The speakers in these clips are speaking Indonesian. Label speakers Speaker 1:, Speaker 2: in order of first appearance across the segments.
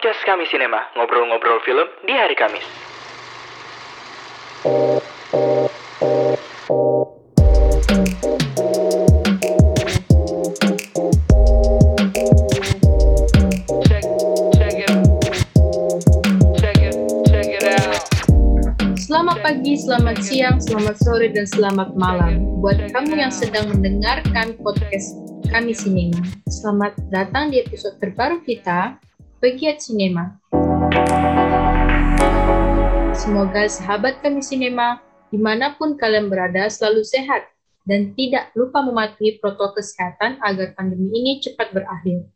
Speaker 1: podcast kami Sinema, ngobrol-ngobrol film di hari Kamis.
Speaker 2: check check it check it check it out.
Speaker 3: Selamat pagi, selamat siang, selamat sore, dan selamat malam. buat kamu yang sedang mendengarkan podcast kami Sinema. Selamat datang di episode terbaru kita, Pegiat Sinema. Semoga sahabat kami Sinema, di mana pun kalian berada, selalu sehat dan tidak lupa mematuhi protokol kesehatan agar pandemi ini cepat berakhir.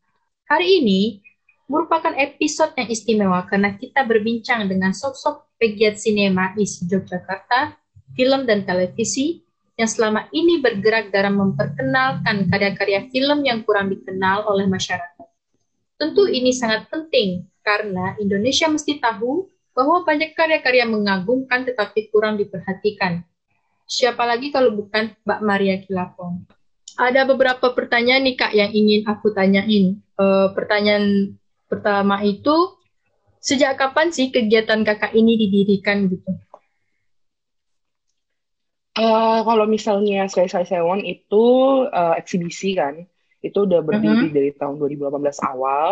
Speaker 3: Hari ini merupakan episode yang istimewa karena kita berbincang dengan sosok pegiat sinema isi Yogyakarta, film dan televisi yang selama ini bergerak dalam memperkenalkan karya-karya film yang kurang dikenal oleh masyarakat. Tentu ini sangat penting karena Indonesia mesti tahu bahwa banyak karya-karya mengagumkan tetapi kurang diperhatikan. Siapa lagi kalau bukan Mbak Maria Kilapong. Ada beberapa pertanyaan nih Kak yang ingin aku tanyain. Eh, pertanyaan pertama itu, sejak kapan sih kegiatan kakak ini didirikan gitu?
Speaker 4: Eh, kalau misalnya saya saya Sewon itu eh, eksibisi kan, itu udah berdiri dari tahun 2018 awal.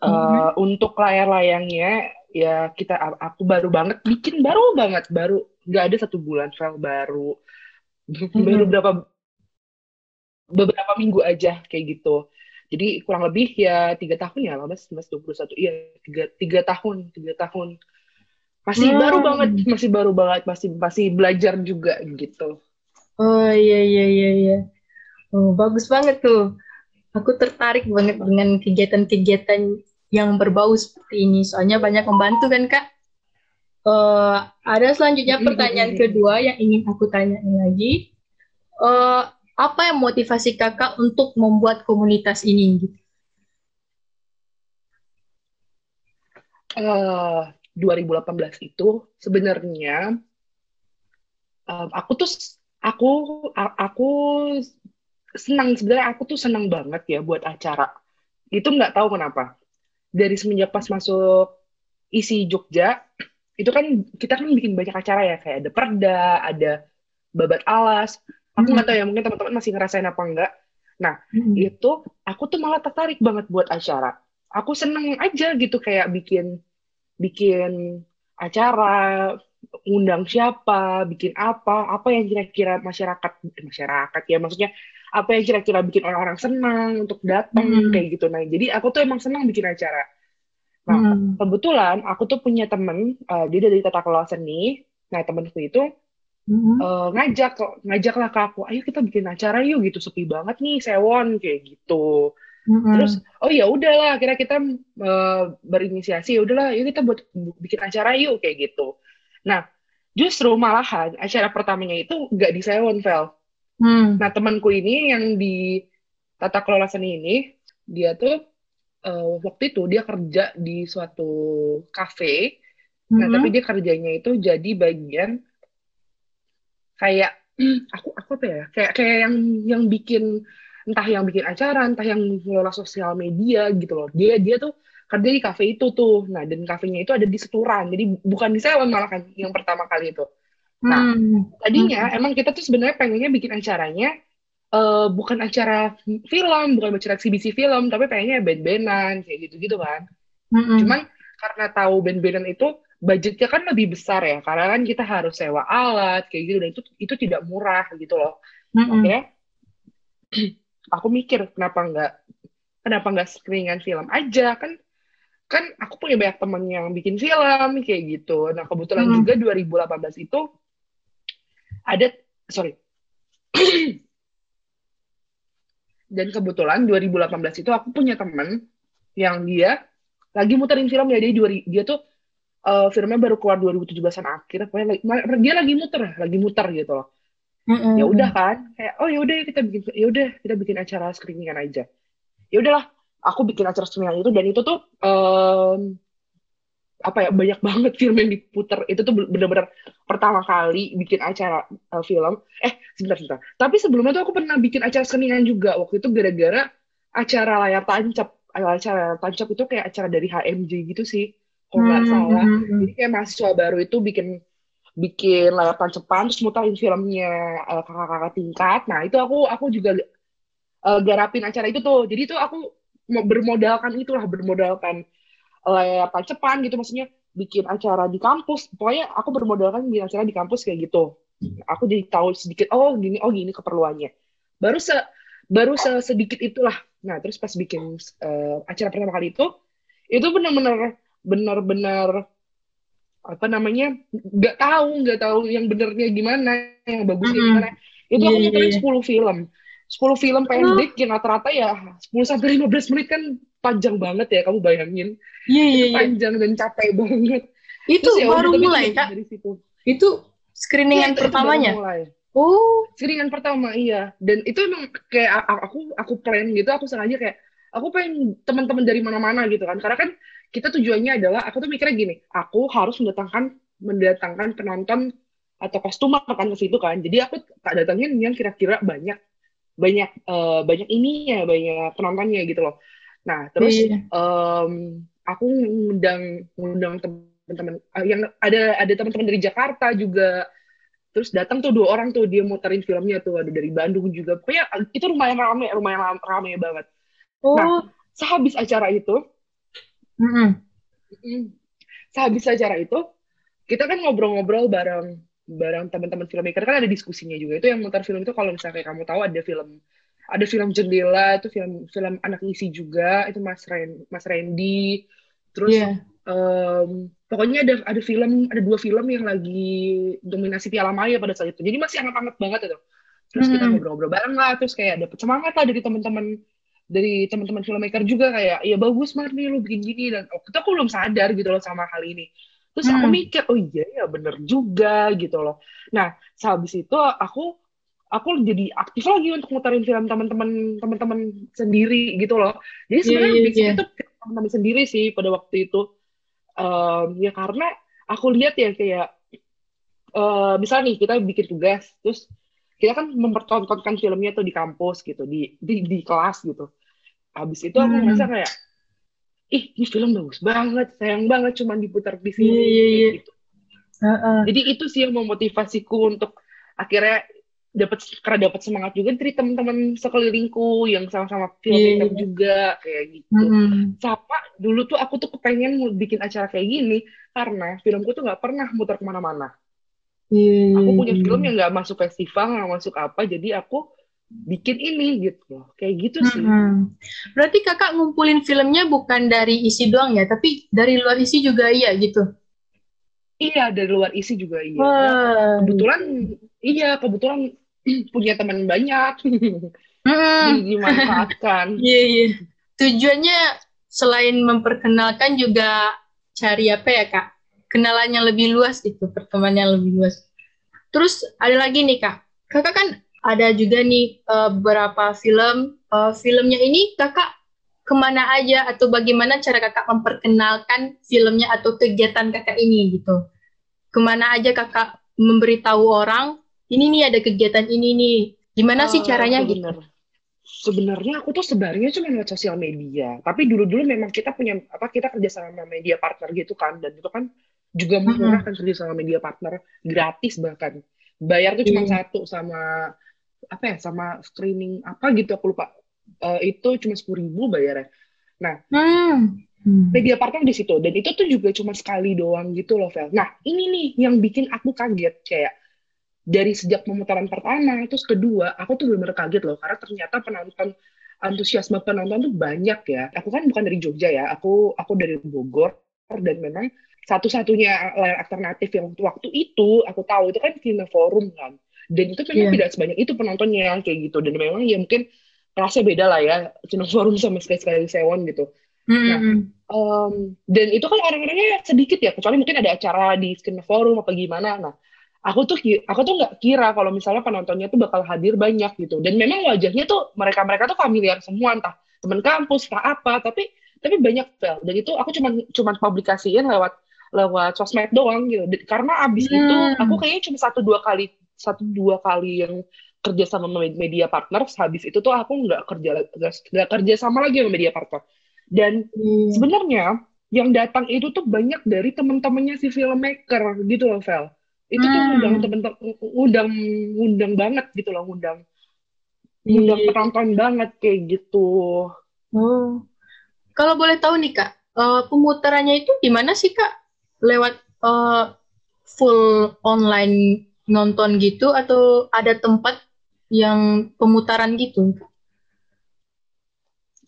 Speaker 4: Eh,
Speaker 3: Mhm.
Speaker 4: Untuk layar-layangnya ya kita aku baru banget bikin baru banget baru nggak ada satu bulan file baru baru
Speaker 3: Mhm.
Speaker 4: berapa beberapa minggu aja kayak gitu. Jadi kurang lebih ya tiga tahun ya, 18, 19, 21, iya tiga, tiga tahun, tiga tahun. Masih
Speaker 3: Hmm.
Speaker 4: baru banget, masih baru banget, masih masih belajar juga gitu.
Speaker 3: Oh iya iya iya iya. Oh bagus banget tuh. Aku tertarik banget dengan kegiatan-kegiatan yang berbau seperti ini. Soalnya banyak membantu kan Kak. Eh, ada selanjutnya pertanyaan kedua yang ingin aku tanyain lagi. Eh, apa yang motivasi kakak untuk membuat komunitas ini? Gitu?
Speaker 4: eh 2018 itu sebenarnya eh, aku tuh aku aku senang sebenarnya aku tuh senang banget ya buat acara. Itu nggak tahu kenapa. Dari semenjak pas masuk isi Jogja, itu kan kita kan bikin banyak acara ya kayak ada perda, ada babat alas. Aku nggak tahu ya mungkin teman-teman masih ngerasain apa enggak. Nah,
Speaker 3: Hmm.
Speaker 4: itu aku tuh malah tertarik banget buat acara. Aku seneng aja gitu kayak bikin bikin acara, undang siapa, bikin apa, apa yang kira-kira masyarakat masyarakat ya maksudnya apa yang kira-kira bikin orang-orang senang untuk datang
Speaker 3: Hmm.
Speaker 4: kayak gitu. Nah, jadi aku tuh emang senang bikin acara. Nah,
Speaker 3: Hmm.
Speaker 4: kebetulan aku tuh punya temen, eh, dia dari tata kelola seni. Nah, temenku itu
Speaker 3: Hmm.
Speaker 4: eh, ngajak ngajaklah ke aku, ayo kita bikin acara yuk gitu, sepi banget nih Sewon kayak gitu.
Speaker 3: Hmm.
Speaker 4: Terus oh ya udahlah, akhirnya kita eh, berinisiasi, ya udahlah, yuk kita buat bikin acara yuk kayak gitu. Nah, justru malahan acara pertamanya itu nggak di Sewon, Vel.
Speaker 3: Hmm.
Speaker 4: Nah, temanku ini yang di tata kelola seni ini, dia tuh eh, waktu itu dia kerja di suatu kafe. Nah,
Speaker 3: Hmm.
Speaker 4: tapi dia kerjanya itu jadi bagian kayak aku aku apa ya? Kayak kayak yang yang bikin entah yang bikin acara, entah yang ngelola sosial media gitu loh. Dia dia tuh kerja di kafe itu tuh. Nah, dan kafenya itu ada di Seturan. Jadi bukan di Sewon malah kan yang pertama kali itu. Nah,
Speaker 3: Hmm.
Speaker 4: Tadinya emang kita tuh sebenarnya pengennya bikin acaranya eh, bukan acara film, bukan acara eksibisi film, tapi pengennya band-bandan kayak gitu-gitu kan.
Speaker 3: Hmm.
Speaker 4: Cuman karena tahu band-bandan itu budgetnya kan lebih besar ya, karena kan kita harus sewa alat kayak gitu dan itu itu tidak murah gitu loh.
Speaker 3: Hmm.
Speaker 4: Oke, aku mikir kenapa nggak kenapa nggak screeningan film aja kan kan aku punya banyak teman yang bikin film kayak gitu. Nah kebetulan
Speaker 3: Hmm.
Speaker 4: juga 2018 itu ada sorry dan kebetulan 2018 itu aku punya teman yang dia lagi muterin film ya dia dua- dia tuh eh, filmnya baru keluar 2017an akhir pokoknya dia lagi muter lagi muter gitu loh
Speaker 3: Hmm.
Speaker 4: ya udah kan kayak oh ya udah kita bikin ya udah kita bikin acara screeningan aja ya udahlah aku bikin acara screeningan itu dan itu tuh em, apa ya banyak banget film yang diputer. Itu tuh bener-bener pertama kali bikin acara uh, film. Eh sebentar sebentar. Tapi sebelumnya tuh aku pernah bikin acara screeningan juga. Waktu itu gara-gara acara layar tancap acara tancap itu kayak acara dari HMJ gitu sih kalau nggak
Speaker 3: Hmm,
Speaker 4: salah.
Speaker 3: hmm, hmm.
Speaker 4: jadi kayak mahasiswa baru itu bikin bikin layar tancepan terus muterin filmnya eh, kakak-kakak tingkat. Nah itu aku aku juga eh, garapin acara itu tuh. Jadi tuh aku bermodalkan itulah bermodalkan layar tancepan gitu maksudnya bikin acara di kampus. Pokoknya aku bermodalkan bikin acara di kampus kayak gitu. Aku jadi tahu sedikit oh gini oh gini keperluannya. Baru se baru se- sedikit itulah. Nah terus pas bikin eh, acara pertama kali itu itu benar-benar benar-benar apa namanya nggak tahu nggak tahu yang benernya gimana yang bagusnya gimana. Itu aku
Speaker 3: Iya, iya,
Speaker 4: muterin
Speaker 3: iya.
Speaker 4: 10 film 10 film pendek yang rata-rata ya 10 sampai 15 menit kan panjang banget ya kamu bayangin
Speaker 3: Iya, iya,
Speaker 4: itu
Speaker 3: iya.
Speaker 4: panjang dan capek banget
Speaker 3: Itu
Speaker 4: Terus ya
Speaker 3: baru
Speaker 4: tapi
Speaker 3: mulai,
Speaker 4: itu
Speaker 3: Kak?
Speaker 4: dari situ
Speaker 3: Itu screeningan
Speaker 4: itu- itu baru
Speaker 3: pertamanya?
Speaker 4: mulai.
Speaker 3: Oh,
Speaker 4: Screeningan pertama iya dan itu emang kayak aku aku plan gitu aku sengaja kayak aku pengen teman-teman dari mana-mana gitu kan karena kan kita tujuannya adalah aku tuh mikirnya gini aku harus mendatangkan mendatangkan penonton atau customer kan ke situ kan jadi aku tak datangin yang kira-kira banyak banyak eh, banyak ini ya banyak penontonnya gitu loh. Nah terus em, aku ngundang ngundang teman-teman eh, yang ada ada teman-teman dari Jakarta juga. Terus datang tuh dua orang tuh dia muterin filmnya tuh ada dari Bandung juga. Pokoknya itu lumayan rame lumayan ram- rame banget.
Speaker 3: Oh,
Speaker 4: Nah. sehabis acara itu mm, sehabis acara itu kita kan ngobrol-ngobrol bareng bareng teman-teman filmmaker. Kan ada diskusinya juga. Itu yang muter film itu kalau misalnya kayak kamu tahu ada film ada film jendela itu film film anak isi juga. Itu Mas Ren Mas Randy. Terus
Speaker 3: Iya.
Speaker 4: em, pokoknya ada ada film ada dua film yang lagi dominasi Piala Maya pada saat itu. Jadi masih hangat-hangat banget itu. Terus kita
Speaker 3: Hmm.
Speaker 4: ngobrol-ngobrol bareng lah terus kayak dapet semangat lah dari teman-teman dari teman-teman filmmaker juga. Kayak ya bagus Marni lu bikin gini. Dan waktu itu aku belum sadar gitu loh sama hal ini terus aku
Speaker 3: Hmm.
Speaker 4: mikir oh iya ya bener juga gitu loh nah sehabis itu aku aku jadi aktif lagi untuk muterin film teman-teman teman-teman sendiri gitu loh jadi sebenarnya
Speaker 3: Iya, iya,
Speaker 4: basicnya
Speaker 3: iya.
Speaker 4: tuh film teman-teman sendiri sih pada waktu itu Em, ya karena aku lihat ya kayak eh misalnya nih kita bikin tugas terus kita kan mempertontonkan filmnya tuh di kampus gitu di di, di kelas gitu habis itu aku
Speaker 3: Hmm.
Speaker 4: ngerasa kayak ih ini film bagus banget sayang banget cuman diputar di sini
Speaker 3: iya,
Speaker 4: kayak
Speaker 3: iya.
Speaker 4: gitu
Speaker 3: Heeh.
Speaker 4: jadi itu sih yang memotivasiku untuk akhirnya dapat karena dapat semangat juga dari teman-teman sekelilingku yang sama-sama filmmaker
Speaker 3: Iya.
Speaker 4: juga kayak gitu
Speaker 3: Mm-mm.
Speaker 4: sama dulu tuh aku tuh kepengen bikin acara kayak gini karena filmku tuh nggak pernah muter ke mana-mana
Speaker 3: Iya,
Speaker 4: aku punya film yang nggak masuk festival nggak masuk apa jadi aku bikin ini gitu loh kayak gitu sih
Speaker 3: Mm-mm. Berarti kakak ngumpulin filmnya bukan dari isi doang ya, tapi dari luar isi juga iya gitu.
Speaker 4: iya dari luar isi juga iya
Speaker 3: Wah.
Speaker 4: kebetulan iya kebetulan punya teman banyak jadi dimanfaatkan
Speaker 3: Iya, iya. Tujuannya selain memperkenalkan juga cari apa ya, Kak? Kenalannya lebih luas gitu, pertemanannya lebih luas. Terus ada lagi nih, Kak. Kakak kan ada juga nih eh, beberapa film. Eh, filmnya ini Kakak ke mana aja atau bagaimana cara Kakak memperkenalkan filmnya atau kegiatan Kakak ini gitu? Ke mana aja Kakak memberitahu orang, ini nih ada kegiatan ini nih. Gimana sih
Speaker 4: Eh,
Speaker 3: caranya gitu?
Speaker 4: sebenar- sebenarnya aku tuh sebenarnya cuma lewat sosial media tapi dulu-dulu memang kita punya apa kita kerja sama media partner gitu kan dan itu kan juga murah kan kerja sama media partner gratis bahkan bayar tuh cuma
Speaker 3: Iya.
Speaker 4: satu sama apa ya sama screening apa gitu aku lupa Eh, itu cuma sepuluh ribu bayarnya
Speaker 3: Hmm. Hmm.
Speaker 4: media partner di situ dan itu tuh juga cuma sekali doang gitu loh Vel. Nah ini nih yang bikin aku kaget kayak dari sejak pemutaran pertama terus kedua aku tuh benar-benar kaget loh karena ternyata penonton antusiasme penonton tuh banyak ya. Aku kan bukan dari Jogja ya, aku aku dari Bogor dan memang satu-satunya layar alternatif yang waktu itu aku tahu itu kan Kino Forum kan. Dan itu memang
Speaker 3: Iya.
Speaker 4: tidak sebanyak itu penontonnya kayak gitu dan memang ya mungkin kelasnya beda lah ya Kino Forum sama sekali-sekali Sewon gitu.
Speaker 3: Hmm.
Speaker 4: Um, dan itu kan orang-orangnya sedikit ya, kecuali mungkin ada acara di Skin Forum apa gimana. Nah, aku tuh aku tuh nggak kira kalau misalnya penontonnya tuh bakal hadir banyak gitu. Dan memang wajahnya tuh mereka-mereka tuh familiar semua, entah teman kampus, entah apa. Tapi tapi banyak Vel. Dan itu aku cuman cuman publikasiin lewat lewat sosmed doang gitu. Karena abis
Speaker 3: Hmm.
Speaker 4: itu aku kayaknya cuma satu dua kali satu dua kali yang kerja sama med- media partner. Habis itu tuh aku nggak kerja nggak kerja sama lagi sama media partner Dan
Speaker 3: Hmm.
Speaker 4: sebenarnya yang datang itu tuh banyak dari teman-temannya si filmmaker gitu loh, Vel. Itu tuh
Speaker 3: Hmm.
Speaker 4: ngundang temen-temen, ngundang, ngundang banget gitu loh, ngundang, ngundang
Speaker 3: Iya.
Speaker 4: penonton banget kayak gitu.
Speaker 3: Oh. Kalau boleh tahu nih Kak, eh, pemutarannya itu di mana sih Kak? Lewat eh, full online nonton gitu atau ada tempat yang pemutaran gitu?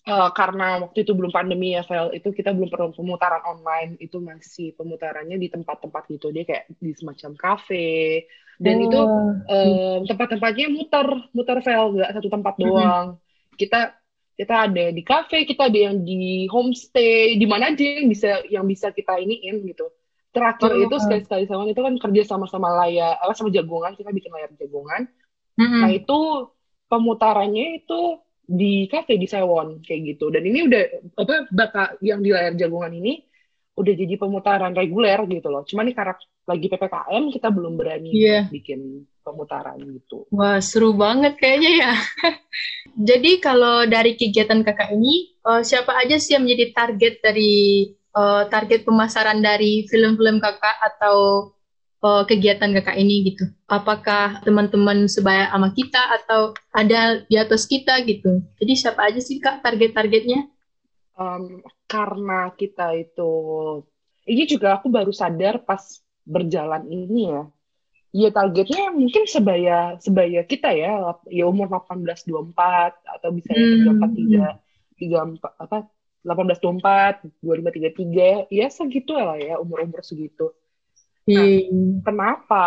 Speaker 4: Eh, karena waktu itu belum pandemi ya, Vel, itu kita belum perlu pemutaran online, itu masih pemutarannya di tempat-tempat gitu, dia kayak di semacam kafe, dan itu
Speaker 3: Oh.
Speaker 4: eh, tempat-tempatnya muter, muter Vel, nggak satu tempat doang. Kita kita ada di kafe, kita ada yang di homestay, di mana aja yang bisa yang bisa kita iniin gitu. Terakhir
Speaker 3: Oh.
Speaker 4: itu sekali-sekali sama itu kan kerja sama-sama layar, apa sama jagongan, kita bikin layar jagongan.
Speaker 3: Mm-mm.
Speaker 4: Nah itu pemutarannya itu di kafe di Sewon kayak gitu. Dan ini udah apa bakal yang di layar jagongan ini udah jadi pemutaran reguler gitu loh. Cuma nih karena lagi PPKM kita belum berani
Speaker 3: Iya.
Speaker 4: bikin pemutaran gitu.
Speaker 3: Wah, seru banget kayaknya ya. Jadi kalau dari kegiatan kakak ini, eh, siapa aja sih yang menjadi target dari eh, target pemasaran dari film-film kakak atau eh, kegiatan kakak ini gitu? Apakah teman-teman sebaya sama kita atau ada di atas kita gitu? Jadi siapa aja sih kak target-targetnya?
Speaker 4: Em, karena kita itu ini juga aku baru sadar pas berjalan ini ya. Ya targetnya mungkin sebaya sebaya kita ya, ya umur 18 24 atau bisa yang
Speaker 3: Hmm.
Speaker 4: 34 34 apa 18 24 25 33 ya segitu lah ya umur-umur segitu. Nah,
Speaker 3: Hmm.
Speaker 4: Kenapa?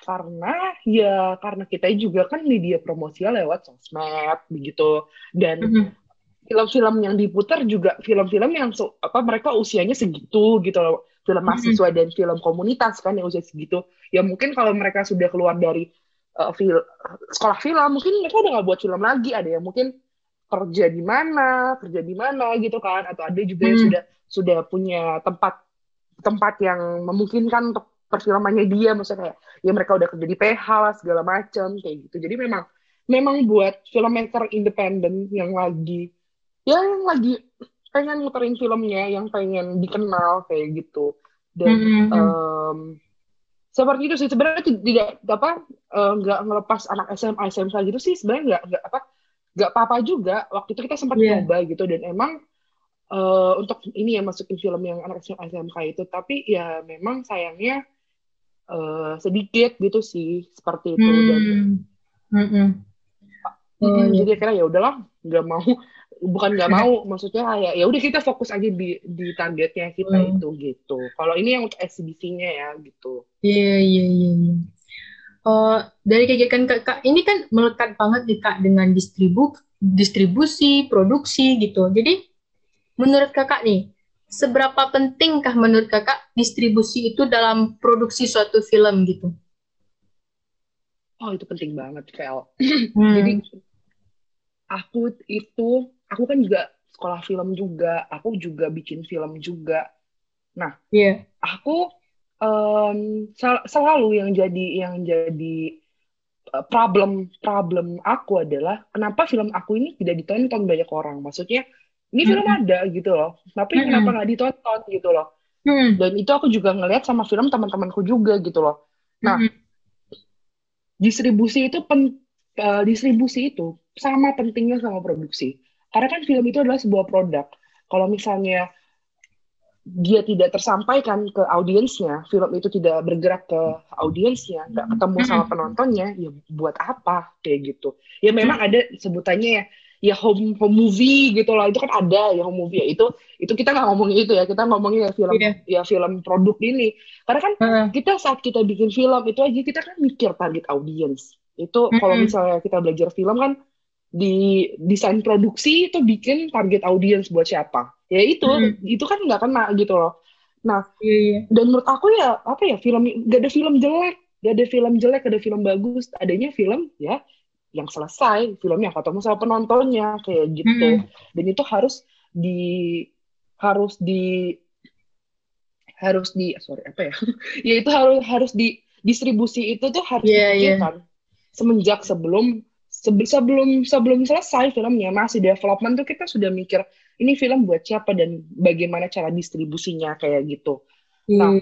Speaker 4: Karena ya karena kita juga kan media promosinya lewat sosmed begitu dan
Speaker 3: Mhm.
Speaker 4: film-film yang diputar juga film-film yang so- apa mereka usianya segitu gitu loh film
Speaker 3: Mhm.
Speaker 4: mahasiswa dan film komunitas kan yang usia segitu ya mungkin kalau mereka sudah keluar dari uh, fil- sekolah film mungkin mereka udah nggak buat film lagi ada yang mungkin kerja di mana kerja di mana gitu kan atau ada juga yang
Speaker 3: Hmm.
Speaker 4: sudah sudah punya tempat tempat yang memungkinkan untuk perfilmannya dia maksudnya kayak ya mereka udah kerja di PH lah segala macam kayak gitu jadi memang memang buat filmmaker independen yang lagi ya yang lagi pengen muterin filmnya yang pengen dikenal kayak gitu dan
Speaker 3: Mhm.
Speaker 4: em, seperti itu sih sebenarnya tid- tidak apa eh, nggak ngelepas anak SMA SMK gitu sih sebenarnya nggak nggak apa nggak apa-apa juga waktu itu kita sempat
Speaker 3: Iya.
Speaker 4: nyoba gitu dan emang eh, untuk ini ya masukin film yang anak SMA SMK itu tapi ya memang sayangnya eh, sedikit gitu sih seperti itu dan
Speaker 3: Hmm. Oh,
Speaker 4: Mm,
Speaker 3: iya.
Speaker 4: jadi akhirnya ya udahlah nggak mau bukan nggak mau maksudnya kayak ya udah kita fokus aja di di targetnya kita
Speaker 3: Hmm.
Speaker 4: itu gitu kalau ini yang untuk eksibisinya ya gitu
Speaker 3: Iya, iya, iya, iya. Eh, dari kegiatan kakak ini kan melekat banget nih kak dengan distribu distribusi, produksi gitu. Jadi menurut kakak nih, seberapa pentingkah menurut kakak distribusi itu dalam produksi suatu film gitu?
Speaker 4: oh itu penting banget Vel
Speaker 3: Hmm.
Speaker 4: jadi aku itu aku kan juga sekolah film juga aku juga bikin film juga
Speaker 3: Iya.
Speaker 4: aku em, sel- selalu yang jadi yang jadi eh, problem problem aku adalah kenapa film aku ini tidak ditonton banyak orang maksudnya ini film
Speaker 3: Mm-mm.
Speaker 4: ada gitu loh tapi
Speaker 3: Mm-mm.
Speaker 4: kenapa nggak ditonton gitu loh
Speaker 3: Hmm.
Speaker 4: dan itu aku juga ngelihat sama film teman-temanku juga gitu loh Nah,
Speaker 3: Mm-mm.
Speaker 4: distribusi itu pen, eh, distribusi itu sama pentingnya sama produksi karena kan film itu adalah sebuah produk kalau misalnya dia tidak tersampaikan ke audiensnya film itu tidak bergerak ke audiensnya nggak ketemu sama penontonnya ya buat apa kayak gitu. Ya memang ada sebutannya ya ya home home movie gitu loh itu kan ada ya home movie ya itu itu kita nggak ngomongin itu ya kita ngomongin ya film
Speaker 3: Iya.
Speaker 4: ya film produk ini. Karena kan
Speaker 3: Heeh.
Speaker 4: kita saat kita bikin film itu aja kita kan mikir target audiens itu kalau misalnya kita belajar film kan di desain produksi itu bikin target audiens buat siapa ya itu
Speaker 3: Mm.
Speaker 4: itu kan nggak kena gitu loh
Speaker 3: Iya, iya.
Speaker 4: dan menurut aku ya apa ya film gak ada film jelek gak ada film jelek gak ada film bagus adanya film ya yang selesai filmnya ketemu sama penontonnya kayak gitu
Speaker 3: Mm-mm.
Speaker 4: dan itu harus di harus di harus di sorry apa ya ya itu harus harus di distribusi itu tuh harus
Speaker 3: Iya, iya.
Speaker 4: dipikirkan semenjak sebelum sebe- sebelum sebelum selesai filmnya masih development tuh kita sudah mikir ini film buat siapa dan bagaimana cara distribusinya kayak gitu. Nah,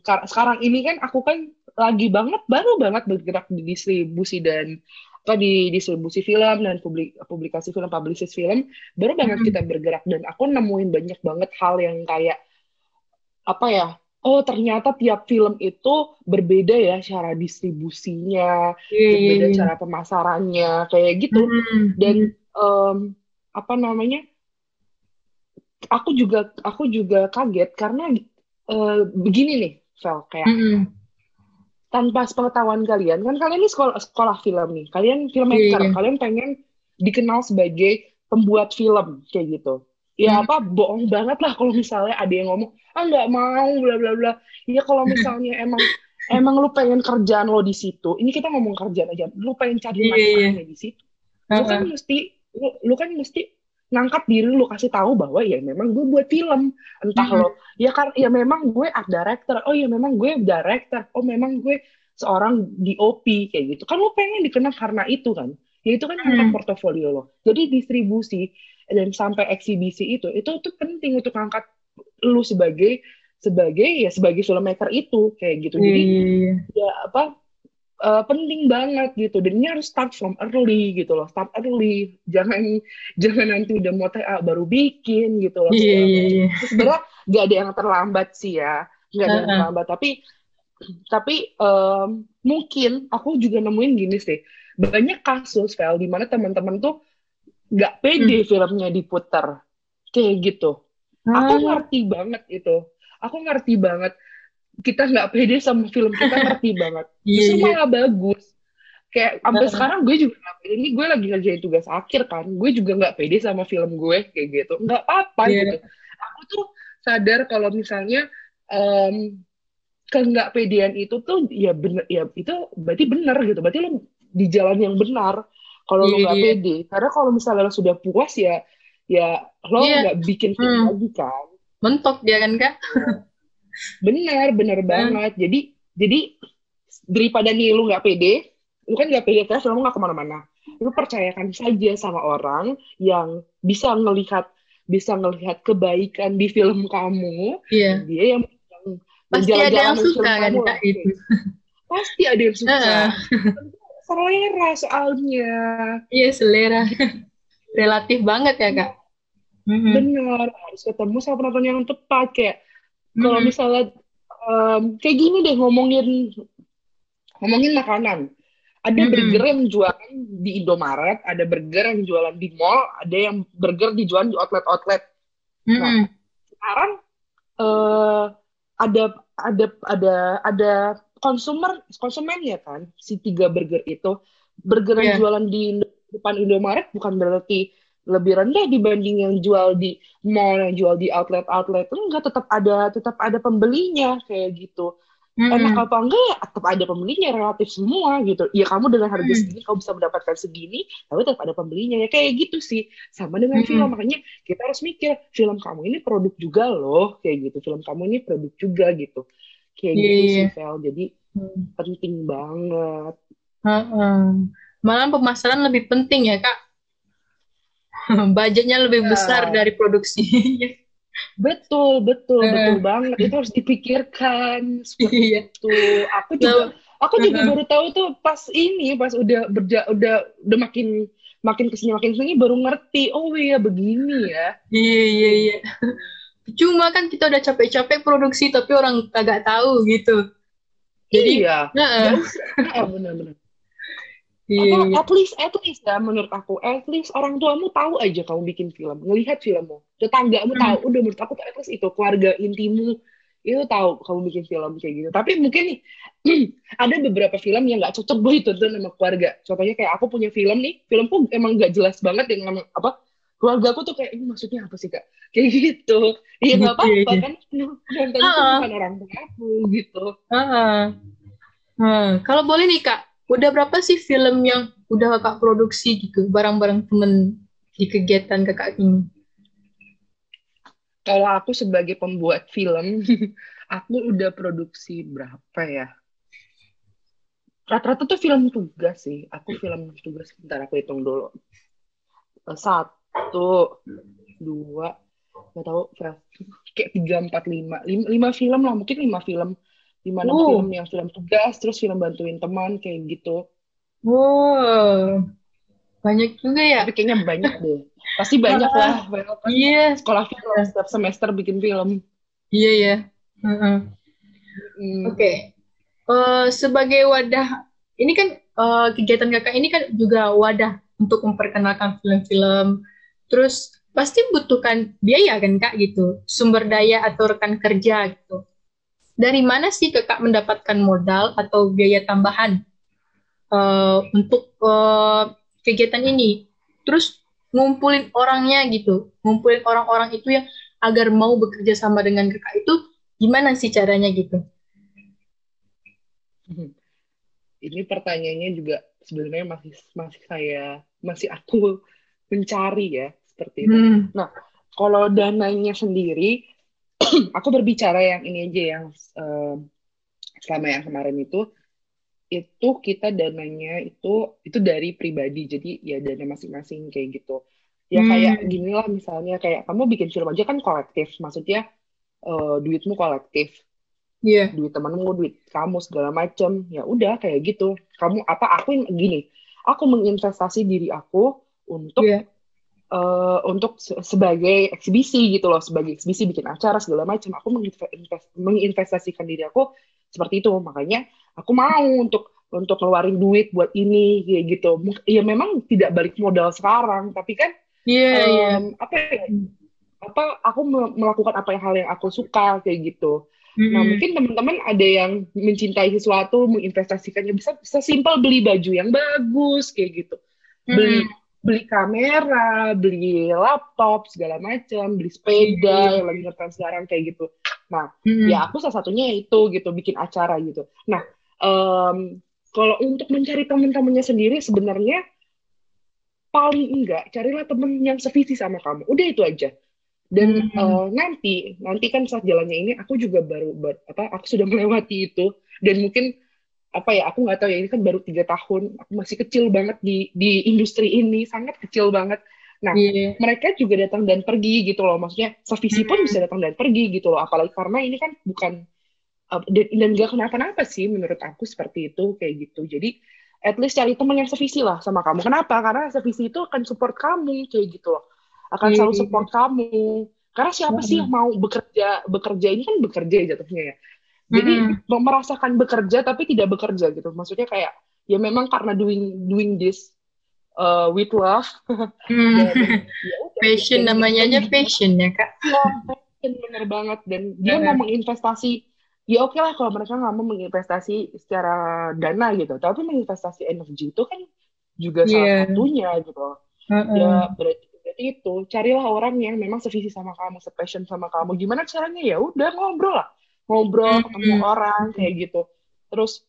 Speaker 4: kar- sekarang ini kan aku kan lagi banget baru banget bergerak di distribusi dan apa di distribusi film dan publik publikasi film publicist film baru banget
Speaker 3: Mm.
Speaker 4: kita bergerak dan aku nemuin banyak banget hal yang kayak apa ya oh ternyata tiap film itu berbeda ya cara distribusinya
Speaker 3: Iya, iya,
Speaker 4: berbeda
Speaker 3: iya.
Speaker 4: cara pemasarannya kayak gitu
Speaker 3: Mm,
Speaker 4: dan em, apa namanya aku juga aku juga kaget karena eh, begini nih Vel kayak
Speaker 3: mm, mm.
Speaker 4: tanpa sepengetahuan kalian kan kalian ini sekolah sekolah film nih kalian filmmaker
Speaker 3: Iya, iya.
Speaker 4: kalian pengen dikenal sebagai pembuat film kayak gitu ya
Speaker 3: Hmm.
Speaker 4: apa bohong banget lah kalau misalnya ada yang ngomong ah nggak mau bla bla bla ya kalau misalnya emang emang lu pengen kerjaan lo di situ ini kita ngomong kerjaan aja lu pengen cari
Speaker 3: Iya, iya.
Speaker 4: manfaatnya di situ lu kan mesti lu, lu kan mesti ngangkat diri lu kasih tahu bahwa ya memang gue buat film entah
Speaker 3: Mm-mm.
Speaker 4: lo ya kan ya memang gue art director oh ya memang gue director oh memang gue seorang DOP kayak gitu kan lu pengen dikenal karena itu kan ya itu kan
Speaker 3: Mm.
Speaker 4: portofolio lo jadi distribusi dan sampai eksibisi itu itu tuh penting untuk angkat lu sebagai sebagai ya sebagai filmmaker itu kayak gitu.
Speaker 3: Iya,
Speaker 4: jadi
Speaker 3: iya, iya.
Speaker 4: ya apa eh, penting banget gitu. Dan ini harus start from early gitu loh start early. Jangan jangan nanti udah mau TA baru bikin gitu loh. Segala
Speaker 3: iya,
Speaker 4: sebenarnya nggak ada yang terlambat sih ya nggak ada yang
Speaker 3: Uh-uh.
Speaker 4: terlambat. Tapi tapi em, mungkin aku juga nemuin gini sih. Banyak kasus Vel di mana teman-teman tuh nggak pede filmnya diputar. Kayak gitu. Aku
Speaker 3: Ah,
Speaker 4: ngerti banget itu. Aku ngerti banget. Kita nggak pede sama film kita ngerti banget. Justru
Speaker 3: iya.
Speaker 4: malah bagus. Kayak sampai
Speaker 3: Heeh.
Speaker 4: sekarang gue juga nggak pede. Ini gue lagi ngerjain tugas akhir kan. Gue juga nggak pede sama film gue kayak gitu. Nggak apa-apa
Speaker 3: Iya.
Speaker 4: gitu. Aku tuh sadar kalau misalnya em ke nggak pedean itu tuh ya bener ya itu berarti bener gitu. Berarti lo di jalan yang benar kalau lo
Speaker 3: Iya,
Speaker 4: nggak
Speaker 3: iya.
Speaker 4: pede karena kalau misalnya lo sudah puas ya ya lo
Speaker 3: Iya.
Speaker 4: nggak bikin film
Speaker 3: Hmm.
Speaker 4: lagi kan
Speaker 3: mentok dia kan kak
Speaker 4: Benar, benar banget. Jadi, jadi daripada nih lu nggak pede, lu kan nggak pede terus lu nggak ke mana-mana. Lu percayakan saja sama orang yang bisa ngelihat bisa ngelihat kebaikan di film kamu,
Speaker 3: iya
Speaker 4: dia yang, yang
Speaker 3: pasti ada yang suka kan kak gitu
Speaker 4: Pasti ada yang suka. Selera soalnya.
Speaker 3: iya selera relatif banget ya kak Mm-mm.
Speaker 4: Benar, harus ketemu sama penonton yang tepat. Kayak kalau
Speaker 3: Mm-mm.
Speaker 4: misalnya em, kayak gini deh ngomongin ngomongin makanan. Ada
Speaker 3: Mm-mm.
Speaker 4: burger yang jualan di Indomaret, ada burger yang jualan di mall, ada yang burger dijual di outlet-outlet.
Speaker 3: Mm-mm.
Speaker 4: Sekarang eh ada ada ada ada konsumer konsumennya kan si tiga burger itu. Burger yang
Speaker 3: Iya.
Speaker 4: jualan di depan Indomaret bukan berarti lebih rendah dibanding yang jual di mall, yang jual di outlet-outlet. Enggak, tetap ada tetap ada pembelinya kayak gitu
Speaker 3: Mm-mm.
Speaker 4: enak apa enggak ya tetap ada pembelinya relatif semua gitu ya kamu dengan harga
Speaker 3: Hmm.
Speaker 4: segini kamu bisa mendapatkan segini tapi tetap ada pembelinya ya kayak gitu sih sama dengan
Speaker 3: Hmm.
Speaker 4: film makanya kita harus mikir film kamu ini produk juga loh kayak gitu film kamu ini produk juga gitu kayak
Speaker 3: Iya,
Speaker 4: gitu
Speaker 3: iya.
Speaker 4: sih Vel jadi
Speaker 3: Hmm.
Speaker 4: penting banget.
Speaker 3: Heeh. Malah pemasaran lebih penting ya kak? Budgetnya lebih
Speaker 4: Ya.
Speaker 3: besar dari produksinya.
Speaker 4: Betul betul
Speaker 3: Eh.
Speaker 4: betul banget. Itu harus dipikirkan seperti
Speaker 3: iya.
Speaker 4: itu. Aku juga aku juga baru tahu tuh pas ini pas udah berja udah udah makin makin ke sini makin ke sini baru ngerti. Oh iya begini ya.
Speaker 3: Iya iya iya cuma kan kita udah capek-capek produksi tapi orang kagak tahu gitu. Jadi
Speaker 4: iya. Nah, benar-benar
Speaker 3: iya
Speaker 4: Atau
Speaker 3: iya
Speaker 4: at least at least ya menurut aku at least orang tuamu tahu aja kamu bikin film ngelihat filmmu. Tetanggamu
Speaker 3: Hmm.
Speaker 4: tahu udah menurut aku tuh at least itu keluarga intimu itu tahu kamu bikin film kayak gitu. Tapi mungkin nih ada beberapa film yang nggak cocok buat ditonton sama keluarga. Contohnya kayak aku punya film nih filmku emang nggak jelas banget dengan apa keluarga aku tuh kayak ini maksudnya apa sih kak kayak gitu iya nggak apa-apa
Speaker 3: iya.
Speaker 4: kan nonton itu bukan orang tua aku gitu.
Speaker 3: Hmm, kalau boleh nih kak udah berapa sih film yang udah kakak produksi gitu bareng-bareng temen di kegiatan kakak ini
Speaker 4: kalau aku sebagai pembuat film, aku udah produksi berapa ya? rata-rata tuh film tugas sih. Aku film tugas. Bentar aku hitung dulu. Eh, Satu, dua, nggak tahu, kayak tiga, empat, lima. lima. Film lah, mungkin lima film. Lima, enam
Speaker 3: Oh.
Speaker 4: film yang film tugas, terus film bantuin teman, kayak gitu.
Speaker 3: Wow, banyak juga ya.
Speaker 4: Tapi kayaknya banyak deh. Pasti banyak lah.
Speaker 3: Iya,
Speaker 4: sekolah film setiap semester bikin film.
Speaker 3: iya ya. Heeh.
Speaker 4: Hmm.
Speaker 3: Oke, Eh, sebagai wadah, ini kan eh, kegiatan kakak ini kan juga wadah untuk memperkenalkan film-film. Terus pasti butuhkan biaya kan kak gitu, sumber daya atau rekan kerja gitu. Dari mana sih kakak mendapatkan modal atau biaya tambahan eh, untuk eh, kegiatan ini? Terus ngumpulin orangnya gitu, ngumpulin orang-orang itu yang agar mau bekerja sama dengan kakak itu gimana sih caranya gitu?
Speaker 4: Ini pertanyaannya juga sebenarnya masih masih saya masih aku mencari ya seperti itu.
Speaker 3: Hmm.
Speaker 4: Kalau dananya sendiri, aku berbicara yang ini aja yang eh, selama yang kemarin itu, itu kita dananya itu itu dari pribadi, jadi ya dana masing-masing kayak gitu. Ya
Speaker 3: Hmm.
Speaker 4: kayak gini lah misalnya kayak kamu bikin film aja kan kolektif, maksudnya eh, duitmu kolektif,
Speaker 3: Iya.
Speaker 4: duit temanmu, duit kamu segala macem, ya udah kayak gitu. Kamu apa aku gini, aku menginvestasi diri aku untuk
Speaker 3: Iya.
Speaker 4: Eh, untuk se- sebagai eksibisi gitu loh, sebagai eksibisi bikin acara segala macam. Aku menginvest- invest- menginvestasikan diri aku seperti itu. Makanya aku mau untuk untuk ngeluarin duit buat ini kayak gitu. Ya memang tidak balik modal sekarang, tapi kan
Speaker 3: Iya, iya.
Speaker 4: em, apa ya, apa aku me- melakukan apa yang hal yang aku suka kayak gitu. Nah,
Speaker 3: Mm-mm.
Speaker 4: mungkin teman-teman ada yang mencintai sesuatu, menginvestasikannya bisa bisa simpel beli baju yang bagus kayak gitu. Beli
Speaker 3: Mm.
Speaker 4: Beli kamera, beli laptop segala macam, beli sepeda
Speaker 3: Iya.
Speaker 4: yang lagi ngetren sekarang kayak gitu. Nah,
Speaker 3: Mm-mm.
Speaker 4: ya aku salah satunya itu gitu, bikin acara gitu. Nah, em, kalau untuk mencari teman-temannya sendiri sebenarnya paling enggak carilah temen yang sevisi sama kamu. Udah itu aja. Dan
Speaker 3: Hmm.
Speaker 4: eh, nanti nanti kan saat jalannya ini aku juga baru ber- apa aku sudah melewati itu dan mungkin apa ya aku nggak tahu ya ini kan baru tiga tahun aku masih kecil banget di di industri ini sangat kecil banget. Nah
Speaker 3: Iya.
Speaker 4: mereka juga datang dan pergi gitu loh maksudnya sevisi pun
Speaker 3: Hmm.
Speaker 4: bisa datang dan pergi gitu loh apalagi karena ini kan bukan uh, dan dan gak kenapa-napa sih menurut aku seperti itu kayak gitu. Jadi at least cari teman yang sevisi lah sama kamu. Kenapa? Karena sevisi itu akan support kamu kayak gitu loh. Akan selalu
Speaker 3: Iya.
Speaker 4: support kamu. Karena siapa sih yang mau bekerja bekerja ini kan bekerja jatuhnya ya jadi
Speaker 3: Mm-mm.
Speaker 4: merasakan bekerja tapi tidak bekerja gitu maksudnya kayak ya memang karena doing doing this uh, with love
Speaker 3: Mm.
Speaker 4: dan ya udah
Speaker 3: Passion
Speaker 4: dan
Speaker 3: namanya aja passion ya kak.
Speaker 4: Iya, passion bener banget dan dia
Speaker 3: Bener.
Speaker 4: mau menginvestasi ya oke lah kalau mereka nggak mau menginvestasi secara dana gitu tapi menginvestasi energi itu kan juga salah
Speaker 3: Iya.
Speaker 4: satunya gitu
Speaker 3: Mm-mm.
Speaker 4: ya berarti berarti itu carilah orang yang memang sevisi sama kamu sepassion sama kamu gimana caranya ya udah ngobrol lah ngobrol ketemu
Speaker 3: Mm-mm.
Speaker 4: orang kayak gitu. Terus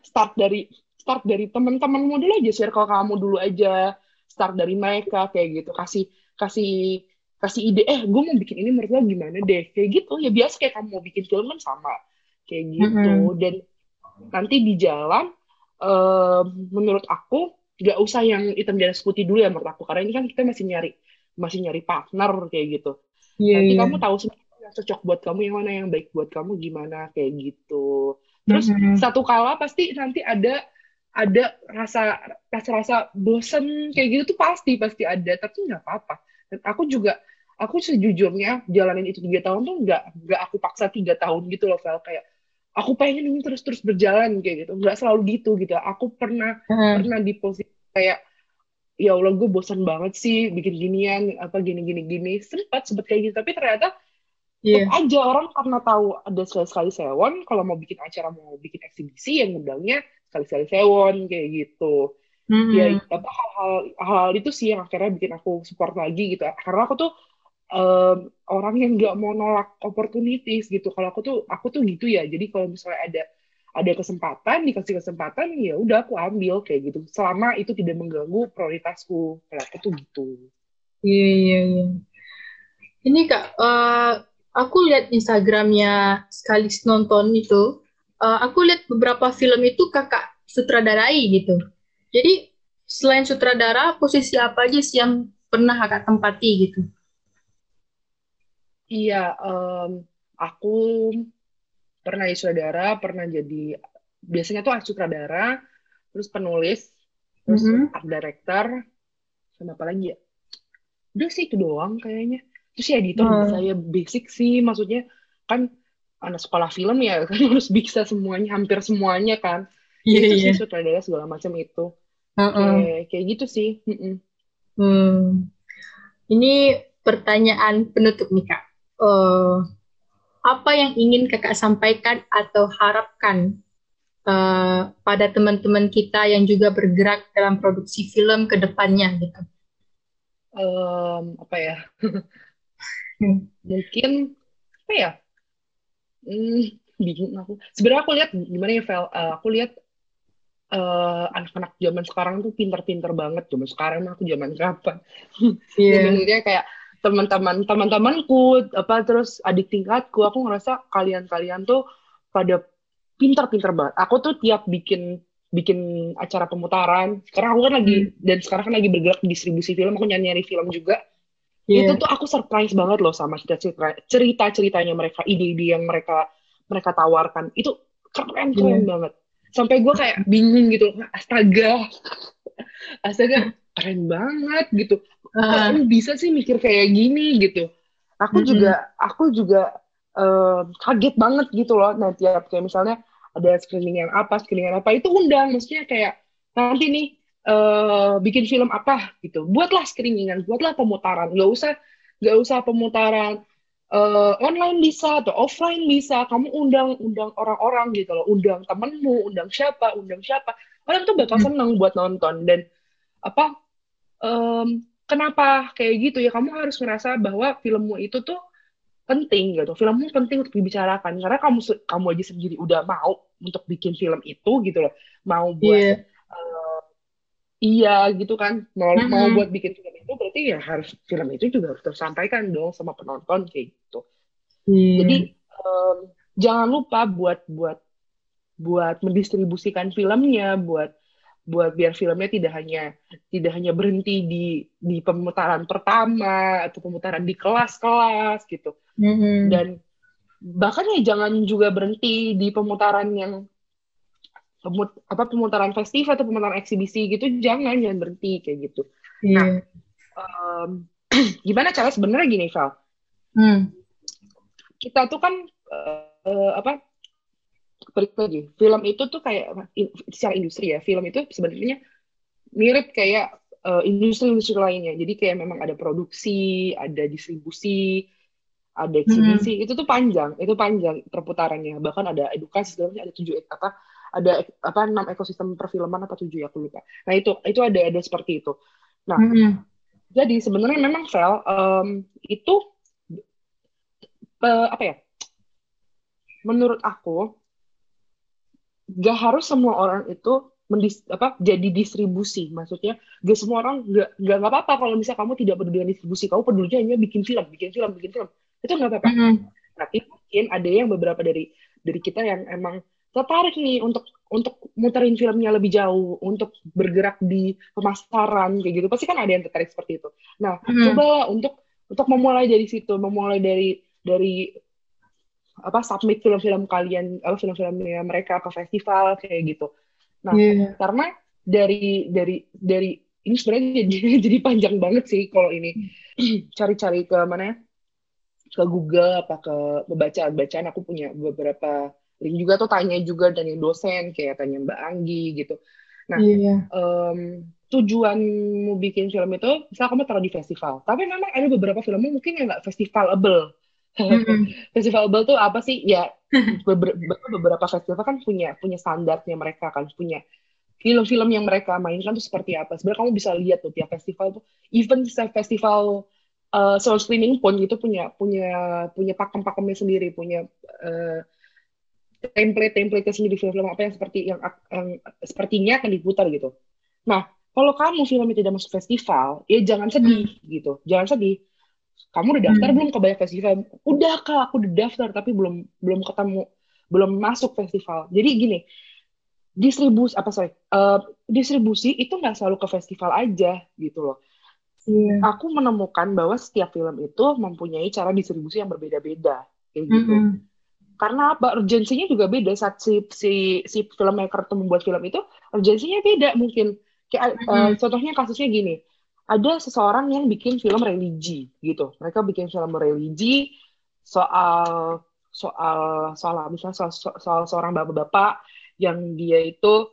Speaker 4: start dari start dari teman-temanmu dulu aja circle kamu dulu aja. Start dari mereka kayak gitu. Kasih kasih kasih ide eh gue mau bikin ini menurut lo gimana deh? Kayak gitu. Ya biasa kayak kamu mau bikin film kan sama. Kayak gitu.
Speaker 3: Mm-mm.
Speaker 4: dan nanti di jalan eh, menurut aku nggak usah yang hitam di atas putih dulu ya menurut aku. Karena ini kan kita masih nyari masih nyari partner kayak gitu.
Speaker 3: Iya,
Speaker 4: nanti
Speaker 3: iya.
Speaker 4: kamu tahu sendiri yang cocok buat kamu yang mana yang baik buat kamu gimana kayak gitu. Terus
Speaker 3: Mm-mm.
Speaker 4: satu kala pasti nanti ada ada rasa rasa rasa bosen kayak gitu tuh pasti pasti ada. Tapi nggak apa-apa. Dan aku juga aku sejujurnya jalanin itu tiga tahun tuh nggak nggak aku paksa tiga tahun gitu loh Vel. Kayak aku pengen ini terus terus berjalan kayak gitu. Nggak selalu gitu gitu. Aku pernah
Speaker 3: Mm.
Speaker 4: pernah di posisi kayak ya Allah gue bosan banget sih bikin ginian apa gini gini gini. Sempat sempat kayak gitu. Tapi ternyata
Speaker 3: Iya.
Speaker 4: tetap aja orang karena tahu ada sekali sekali sewon kalau mau bikin acara mau bikin eksibisi yang ngundangnya sekali sekali sewon kayak gitu.
Speaker 3: Mm-mm.
Speaker 4: ya apa hal-hal hal itu sih yang akhirnya bikin aku support lagi gitu. Karena aku tuh em, orang yang nggak mau nolak opportunities gitu. Kalau aku tuh aku tuh gitu ya. Jadi kalau misalnya ada ada kesempatan dikasih kesempatan ya udah aku ambil kayak gitu. Selama itu tidak mengganggu prioritasku. Kalau aku tuh gitu.
Speaker 3: Iya, iya, iya. Ini Kak, eh, aku lihat Instagramnya sekali nonton itu, eh, aku lihat beberapa film itu Kakak sutradarai gitu. Jadi selain sutradara, posisi apa aja sih yang pernah kakak tempati gitu?
Speaker 4: Iya, em, aku pernah jadi sutradara, pernah jadi biasanya tuh sutradara, terus penulis, terus
Speaker 3: Mhm.
Speaker 4: art director, sama apa lagi ya? Udah sih itu doang kayaknya. Terus ya editor
Speaker 3: Hmm.
Speaker 4: saya basic sih, maksudnya kan anak sekolah film ya kan harus bisa semuanya, hampir semuanya kan.
Speaker 3: Iya,
Speaker 4: Itu
Speaker 3: iya.
Speaker 4: sih sutradara segala macam itu.
Speaker 3: Heeh.
Speaker 4: Kayak kayak gitu sih. Mm-mm.
Speaker 3: Hmm. Ini pertanyaan penutup nih Kak. Eh, apa yang ingin Kakak sampaikan atau harapkan eh, pada teman-teman kita yang juga bergerak dalam produksi film ke depannya gitu?
Speaker 4: Em, apa ya?
Speaker 3: Hmm.
Speaker 4: Mungkin apa ya? Hmm, bingung aku. Sebenarnya aku lihat gimana ya, Vel? Eh, aku lihat eh, anak-anak zaman sekarang tuh pinter-pinter banget. Zaman sekarang aku zaman kapan?
Speaker 3: Iya.
Speaker 4: Sebenarnya kayak teman-teman teman-temanku apa terus adik tingkatku aku ngerasa kalian-kalian tuh pada pintar-pintar banget. Aku tuh tiap bikin bikin acara pemutaran. Sekarang aku kan lagi dan sekarang kan lagi bergerak di distribusi film, aku nyari-nyari film juga.
Speaker 3: Iya.
Speaker 4: Itu tuh aku surprise banget loh sama cerita-cerita cerita-ceritanya mereka, ide-ide yang mereka mereka tawarkan. Itu keren-keren
Speaker 3: Iya.
Speaker 4: banget. Sampai gue kayak bingung gitu, astaga, astaga, keren banget gitu kok lu bisa sih mikir kayak gini gitu aku
Speaker 3: Mm-mm.
Speaker 4: juga aku juga eh, kaget banget gitu loh nah tiap kayak misalnya ada screening yang apa screening yang apa itu undang maksudnya kayak nanti nih eh, bikin film apa gitu. Buatlah screeningan buatlah pemutaran. Nggak usah nggak usah pemutaran eh, online bisa atau offline bisa. Kamu undang undang orang-orang gitu loh. Undang temenmu undang siapa undang siapa. Orang tuh bakal
Speaker 3: Hmm.
Speaker 4: seneng buat nonton. Dan apa em, kenapa kayak gitu ya? Kamu harus ngerasa bahwa filmmu itu tuh penting gitu. Filmmu penting untuk dibicarakan. Karena kamu kamu aja sendiri udah mau untuk bikin film itu gitu loh. Mau buat
Speaker 3: Iya.
Speaker 4: eh, iya gitu kan mau mau
Speaker 3: Mm-mm.
Speaker 4: buat bikin film itu berarti ya harus film itu juga harus tersampaikan dong sama penonton kayak gitu
Speaker 3: Iya.
Speaker 4: jadi em, jangan lupa buat buat buat mendistribusikan filmnya, buat buat biar filmnya tidak hanya tidak hanya berhenti di di pemutaran pertama atau pemutaran di kelas-kelas gitu.
Speaker 3: Mm-mm.
Speaker 4: Dan bahkan ya jangan juga berhenti di pemutaran yang pemut- apa pemutaran festival atau pemutaran eksibisi gitu, jangan jangan berhenti kayak gitu.
Speaker 3: Iya.
Speaker 4: Em, gimana cara sebenarnya gini, Val?
Speaker 3: Hmm.
Speaker 4: kita tuh kan eh, apa balik lagi film itu tuh kayak in- secara industri ya film itu sebenarnya mirip kayak eh, industri-industri lainnya jadi kayak memang ada produksi ada distribusi ada eksibisi itu tuh panjang itu panjang perputarannya bahkan ada edukasi macam ada tujuh apa ada apa enam ekosistem perfilman apa tujuh ya aku lupa nah itu itu ada ada seperti itu nah
Speaker 3: Mm-mm.
Speaker 4: jadi sebenarnya memang Vel em, itu eh, apa ya? Menurut aku gak harus semua orang itu mendis apa jadi distribusi. Maksudnya gak semua orang gak gak nggak apa-apa kalau misalnya kamu tidak peduli dengan distribusi, kamu pedulinya hanya bikin film, bikin film, bikin film. Itu nggak apa-apa.
Speaker 3: Mm-mm.
Speaker 4: Tapi mungkin ada yang beberapa dari dari kita yang emang tertarik nih untuk untuk muterin filmnya lebih jauh, untuk bergerak di pemasaran kayak gitu. Pasti kan ada yang tertarik seperti itu. Nah,
Speaker 3: Mm.
Speaker 4: cobalah untuk untuk memulai dari situ, memulai dari dari apa submit film-film kalian, apa film-filmnya mereka ke festival kayak gitu. Nah,
Speaker 3: Iya.
Speaker 4: karena dari dari dari ini sebenarnya jadi, jadi panjang banget sih kalau ini cari-cari ke mana ya? ke Google apa ke bacaan-bacaan aku punya beberapa juga tuh tanya juga tanya dosen kayak tanya Mbak Anggi gitu. Nah,
Speaker 3: Iya.
Speaker 4: em, tujuanmu bikin film itu misal kamu taruh di festival tapi memang ada beberapa filmmu mungkin yang nggak festivalable
Speaker 3: Mm-mm.
Speaker 4: festivalable tuh apa sih ya beber- beberapa, festival kan punya punya standarnya mereka kan punya film-film yang mereka mainkan tuh seperti apa sebenarnya kamu bisa lihat tuh tiap festival tuh even festival uh, sound screening pun itu punya punya punya pakem-pakemnya sendiri punya uh, template-template sendiri film-film apa yang seperti yang, yang sepertinya akan diputar gitu nah kalau kamu filmnya tidak masuk festival, ya jangan sedih gitu. Jangan sedih. Kamu udah daftar
Speaker 3: Hmm.
Speaker 4: belum ke banyak festival? Udah kak, aku udah daftar tapi belum belum ketemu, belum masuk festival. Jadi gini, distribusi apa sorry eh, distribusi itu nggak selalu ke festival aja gitu loh
Speaker 3: Iya.
Speaker 4: aku menemukan bahwa setiap film itu mempunyai cara distribusi yang berbeda-beda kayak gitu
Speaker 3: Mm-mm.
Speaker 4: Karena apa? Urgensinya juga beda. Saat si si si filmmaker itu membuat film itu urgensinya beda mungkin. Kayak eh,
Speaker 3: Mhm.
Speaker 4: contohnya kasusnya gini. Ada seseorang yang bikin film religi gitu. Mereka bikin film religi soal soal soal misalnya soal, soal, soal seorang bapak-bapak yang dia itu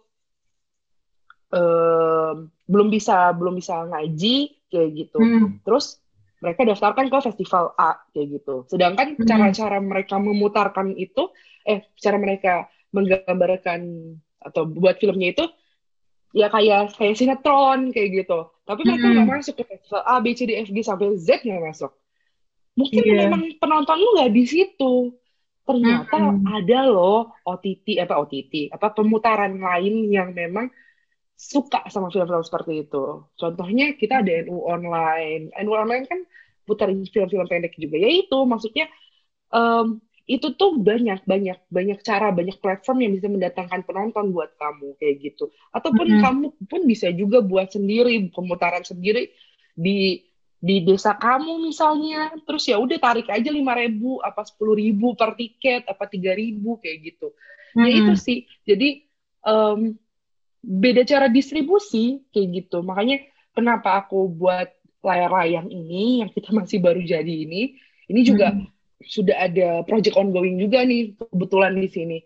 Speaker 4: em, belum bisa belum bisa ngaji kayak gitu.
Speaker 3: Hmm.
Speaker 4: terus mereka daftarkan ke festival A kayak gitu. Sedangkan
Speaker 3: Hmm.
Speaker 4: cara-cara mereka memutarkan itu, eh, cara mereka menggambarkan atau buat filmnya itu ya kayak kayak sinetron kayak gitu. Tapi mereka
Speaker 3: Hmm.
Speaker 4: nggak masuk ke festival A, B, C, D, F, G sampai Z nggak masuk. Mungkin
Speaker 3: Iya.
Speaker 4: memang penonton lu nggak di situ. Ternyata
Speaker 3: Hmm.
Speaker 4: ada loh OTT apa OTT apa pemutaran lain yang memang suka sama film-film seperti itu. Contohnya kita ada NU Online. NU Online kan putarin film-film pendek juga. Ya itu maksudnya em, itu tuh banyak banyak banyak cara banyak platform yang bisa mendatangkan penonton buat kamu kayak gitu. Ataupun
Speaker 3: Mhm.
Speaker 4: kamu pun bisa juga buat sendiri pemutaran sendiri di di desa kamu misalnya. Terus ya udah tarik aja lima ribu apa sepuluh ribu per tiket apa tiga ribu kayak gitu ya itu sih jadi em, beda cara distribusi kayak gitu makanya kenapa aku buat layar-layang ini yang kita masih baru jadi ini ini juga
Speaker 3: Mm-mm.
Speaker 4: sudah ada project ongoing juga nih kebetulan di sini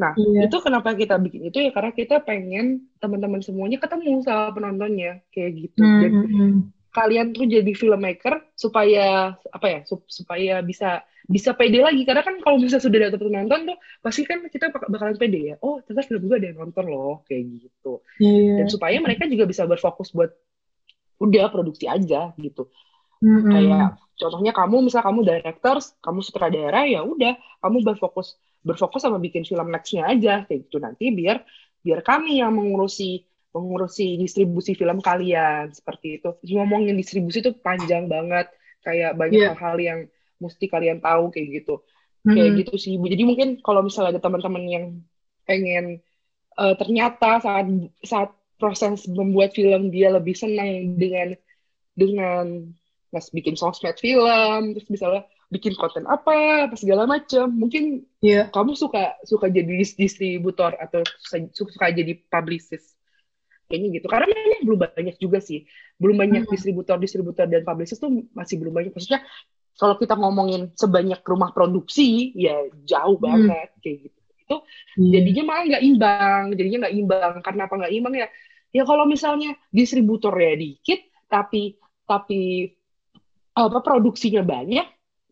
Speaker 4: nah
Speaker 3: Iya.
Speaker 4: itu kenapa kita bikin itu ya karena kita pengen teman-teman semuanya ketemu sama penontonnya kayak gitu dan
Speaker 3: Mm-mm.
Speaker 4: Kalian tuh jadi filmmaker supaya apa ya sup- supaya bisa bisa pede lagi. Karena kan kalau misalnya sudah dapet penonton tuh pasti kan kita bak- bakalan pede ya. Oh ternyata film gue ada yang nonton loh kayak gitu.
Speaker 3: Iya.
Speaker 4: dan supaya mereka juga bisa berfokus buat udah produksi aja gitu.
Speaker 3: Mm-mm.
Speaker 4: kayak contohnya kamu misal kamu directors kamu sutradara ya udah kamu berfokus berfokus sama bikin film nextnya aja kayak gitu. Nanti biar biar kami yang mengurusi mengurusi distribusi film kalian seperti itu ngomongin distribusi itu panjang banget kayak banyak
Speaker 3: Iya.
Speaker 4: hal-hal yang mesti kalian tahu kayak gitu kayak
Speaker 3: Mm-mm.
Speaker 4: gitu sih Bu. jadi mungkin kalau misalnya ada teman-teman yang pengen eh, ternyata saat saat proses membuat film dia lebih senang dengan dengan mas bikin sosmed film terus misalnya bikin konten apa apa segala macam mungkin
Speaker 3: Iya.
Speaker 4: kamu suka suka jadi dis- distributor atau suka, suka jadi publicist kayaknya gitu karena memang belum banyak juga sih belum banyak
Speaker 3: Hmm.
Speaker 4: distributor distributor dan publicist tuh masih belum banyak maksudnya kalau kita ngomongin sebanyak rumah produksi ya jauh
Speaker 3: Hmm.
Speaker 4: banget kayak gitu itu
Speaker 3: Iya.
Speaker 4: jadinya malah nggak imbang jadinya nggak imbang karena apa nggak imbang ya ya kalau misalnya distributornya dikit tapi tapi apa produksinya banyak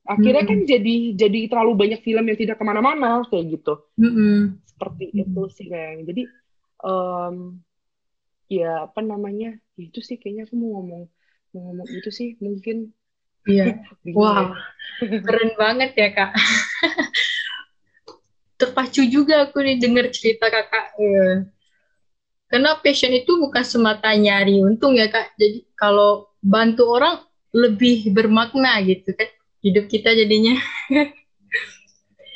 Speaker 4: akhirnya
Speaker 3: Mm-mm.
Speaker 4: kan jadi jadi terlalu banyak film yang tidak ke mana-mana kayak gitu
Speaker 3: Mm-mm.
Speaker 4: seperti
Speaker 3: Mm.
Speaker 4: itu sih Neng. jadi em, ya apa namanya ya itu sih kayaknya aku mau ngomong mau ngomong itu sih mungkin
Speaker 3: Iya. Wow, keren banget ya kak. Terpacu juga aku nih dengar cerita kakak. Eh, Karena passion itu bukan semata nyari untung ya kak. Jadi kalau bantu orang lebih bermakna gitu kan hidup kita jadinya.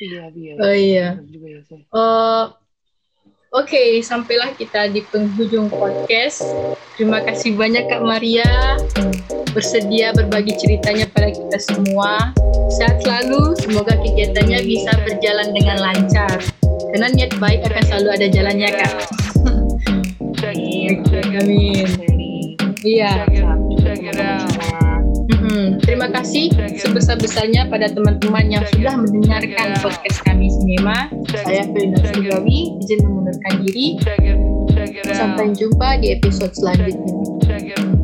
Speaker 4: iya iya
Speaker 3: Oh iya.
Speaker 4: benar
Speaker 3: Oke, sampailah kita di penghujung podcast. Terima kasih banyak Kak Maria bersedia berbagi ceritanya pada kita semua. Sehat selalu, semoga kegiatannya bisa berjalan dengan lancar. Karena niat baik akan selalu ada jalannya Kak.
Speaker 4: Amin.
Speaker 3: Amin. Iya.
Speaker 2: check it out.
Speaker 3: Mm-mm. Terima kasih sebesar-besarnya pada teman-teman yang sudah mendengarkan podcast kami Sinema. Saya Felina Sugawi, izin mengundurkan diri. Sampai jumpa di episode selanjutnya.